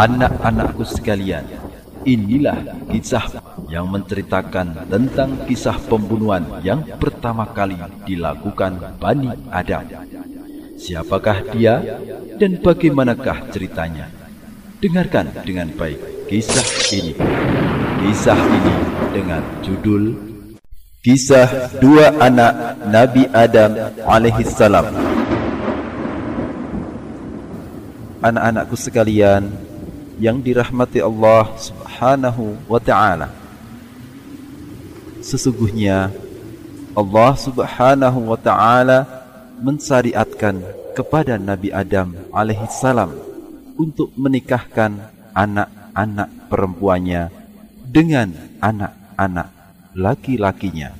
Anak-anakku sekalian, inilah kisah yang menceritakan tentang kisah pembunuhan yang pertama kali dilakukan Bani Adam. Siapakah dia dan bagaimanakah ceritanya? Dengarkan dengan baik kisah ini. Kisah ini dengan judul Kisah Dua Anak Nabi Adam alaihissalam. Anak-anakku sekalian yang dirahmati Allah Subhanahu wa taala. Sesungguhnya Allah Subhanahu wa taala mensyariatkan kepada Nabi Adam alaihissalam untuk menikahkan anak-anak perempuannya dengan anak-anak laki-lakinya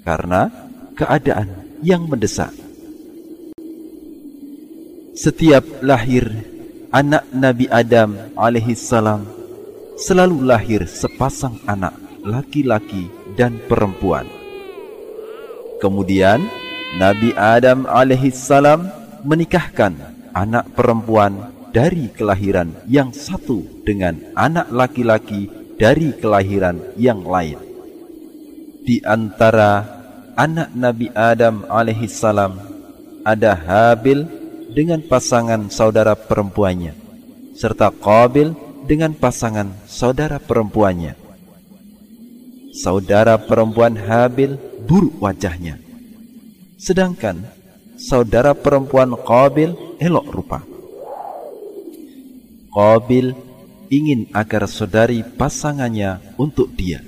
karena keadaan yang mendesak. Setiap lahir anak Nabi Adam alaihissalam selalu lahir sepasang anak laki-laki dan perempuan. Kemudian Nabi Adam alaihissalam menikahkan anak perempuan dari kelahiran yang satu dengan anak laki-laki dari kelahiran yang lain. Di antara anak Nabi Adam alaihissalam ada Habil dengan pasangan saudara perempuannya serta Qabil dengan pasangan saudara perempuannya. Saudara perempuan Habil buruk wajahnya. Sedangkan saudara perempuan Qabil elok rupa. Qabil ingin agar saudari pasangannya untuk dia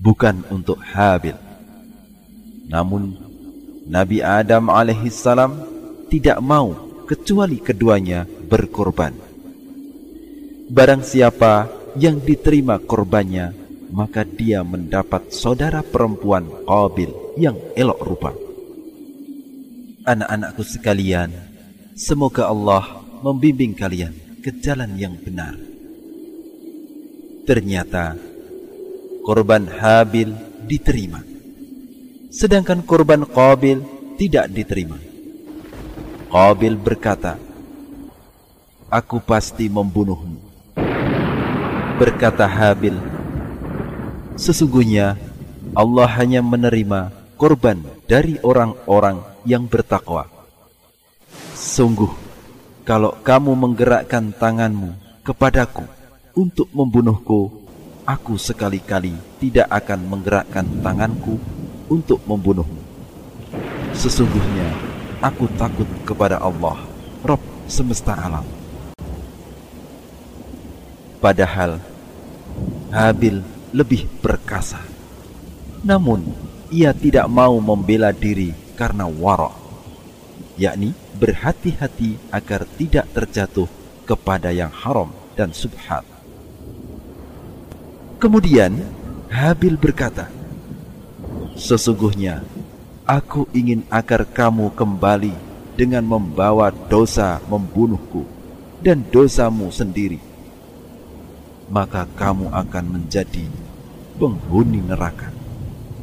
bukan untuk Habil. Namun Nabi Adam alaihissalam tidak mau kecuali keduanya berkorban. Barang siapa yang diterima korbannya, maka dia mendapat saudara perempuan Qabil yang elok rupa. Anak-anakku sekalian, semoga Allah membimbing kalian ke jalan yang benar. Ternyata korban Habil diterima. Sedangkan korban Qabil tidak diterima. Qabil berkata, Aku pasti membunuhmu. Berkata Habil, Sesungguhnya Allah hanya menerima korban dari orang-orang yang bertakwa. Sungguh, kalau kamu menggerakkan tanganmu kepadaku untuk membunuhku, aku sekali-kali tidak akan menggerakkan tanganku untuk membunuhmu. Sesungguhnya aku takut kepada Allah, Rob semesta alam. Padahal Habil lebih perkasa. Namun ia tidak mau membela diri karena warok, yakni berhati-hati agar tidak terjatuh kepada yang haram dan subhat. Kemudian Habil berkata, Sesungguhnya aku ingin agar kamu kembali dengan membawa dosa membunuhku dan dosamu sendiri. Maka kamu akan menjadi penghuni neraka.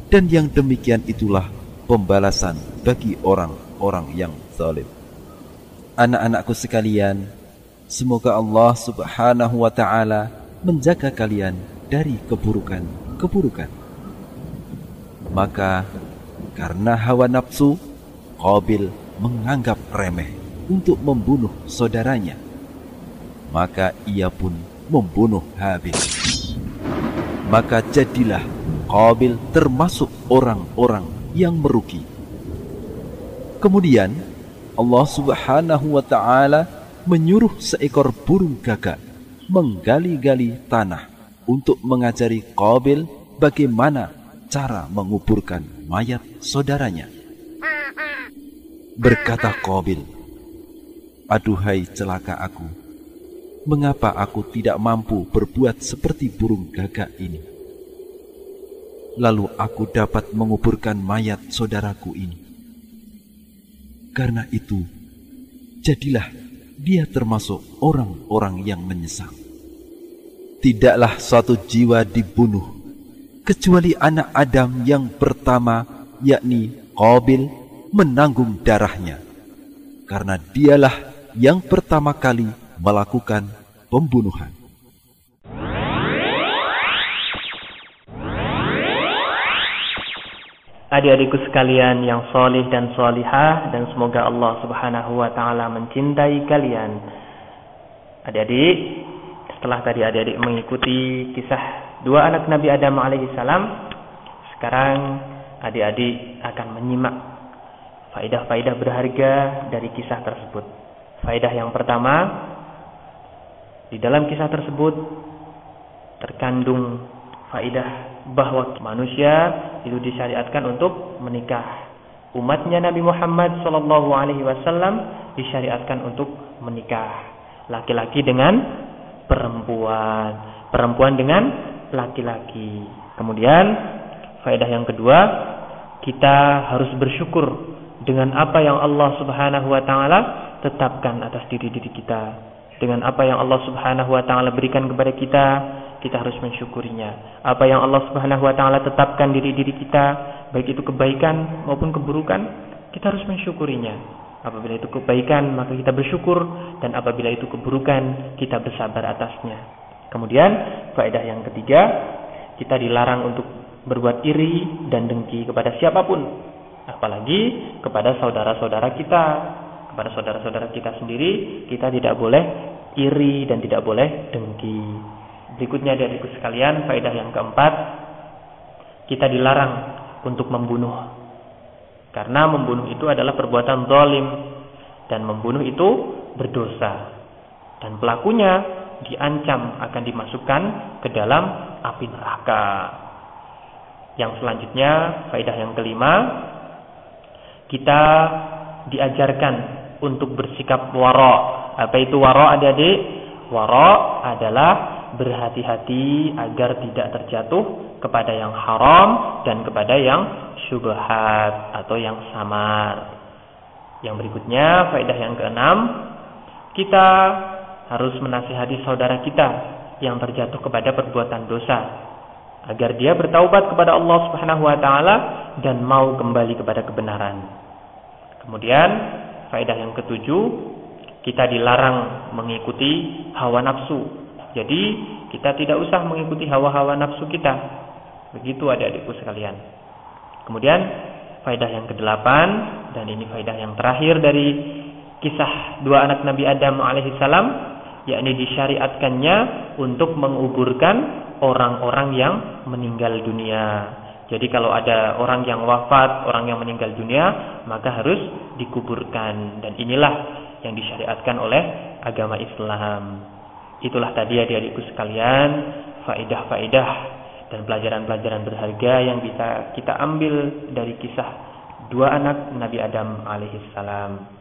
Dan yang demikian itulah pembalasan bagi orang-orang yang zalim. Anak-anakku sekalian, semoga Allah Subhanahu wa taala menjaga kalian dari keburukan-keburukan. Maka karena hawa nafsu, Qabil menganggap remeh untuk membunuh saudaranya. Maka ia pun membunuh Habil. Maka jadilah Qabil termasuk orang-orang yang merugi. Kemudian Allah Subhanahu wa taala menyuruh seekor burung gagak menggali-gali tanah untuk mengajari Qabil bagaimana cara menguburkan mayat saudaranya. Berkata Qabil, Aduhai celaka aku, mengapa aku tidak mampu berbuat seperti burung gagak ini? Lalu aku dapat menguburkan mayat saudaraku ini. Karena itu, jadilah dia termasuk orang-orang yang menyesal. Tidaklah suatu jiwa dibunuh kecuali anak Adam yang pertama, yakni Qabil, menanggung darahnya. Karena dialah yang pertama kali melakukan pembunuhan. adik-adikku sekalian yang solih dan solihah dan semoga Allah subhanahu wa ta'ala mencintai kalian adik-adik setelah tadi adik-adik mengikuti kisah dua anak Nabi Adam alaihi salam sekarang adik-adik akan menyimak faidah-faidah berharga dari kisah tersebut faidah yang pertama di dalam kisah tersebut terkandung faidah bahwa manusia itu disyariatkan untuk menikah. Umatnya Nabi Muhammad Shallallahu Alaihi Wasallam disyariatkan untuk menikah. Laki-laki dengan perempuan, perempuan dengan laki-laki. Kemudian faedah yang kedua, kita harus bersyukur dengan apa yang Allah Subhanahu wa taala tetapkan atas diri diri kita. Dengan apa yang Allah Subhanahu wa taala berikan kepada kita, kita harus mensyukurinya. Apa yang Allah Subhanahu wa taala tetapkan diri diri kita, baik itu kebaikan maupun keburukan, kita harus mensyukurinya. Apabila itu kebaikan, maka kita bersyukur dan apabila itu keburukan, kita bersabar atasnya. Kemudian, faedah yang ketiga, kita dilarang untuk berbuat iri dan dengki kepada siapa pun, apalagi kepada saudara-saudara kita, kepada saudara-saudara kita sendiri, kita tidak boleh iri dan tidak boleh dengki. Berikutnya dari sekalian, faedah yang keempat, kita dilarang untuk membunuh. Karena membunuh itu adalah perbuatan zalim dan membunuh itu berdosa. Dan pelakunya diancam akan dimasukkan ke dalam api neraka. Yang selanjutnya, faedah yang kelima, kita diajarkan untuk bersikap waro. Apa itu waro adik-adik? Waro adalah berhati-hati agar tidak terjatuh kepada yang haram dan kepada yang syubhat atau yang samar. Yang berikutnya, faedah yang keenam, kita harus menasihati saudara kita yang terjatuh kepada perbuatan dosa agar dia bertaubat kepada Allah Subhanahu wa taala dan mau kembali kepada kebenaran. Kemudian, faedah yang ketujuh, kita dilarang mengikuti hawa nafsu jadi kita tidak usah mengikuti hawa-hawa nafsu kita. Begitu adik-adikku sekalian. Kemudian faedah yang kedelapan dan ini faedah yang terakhir dari kisah dua anak Nabi Adam alaihissalam yakni disyariatkannya untuk menguburkan orang-orang yang meninggal dunia. Jadi kalau ada orang yang wafat, orang yang meninggal dunia, maka harus dikuburkan dan inilah yang disyariatkan oleh agama Islam. Itulah tadi adik-adikku sekalian faidah-faidah dan pelajaran-pelajaran berharga yang bisa kita ambil dari kisah dua anak Nabi Adam alaihissalam.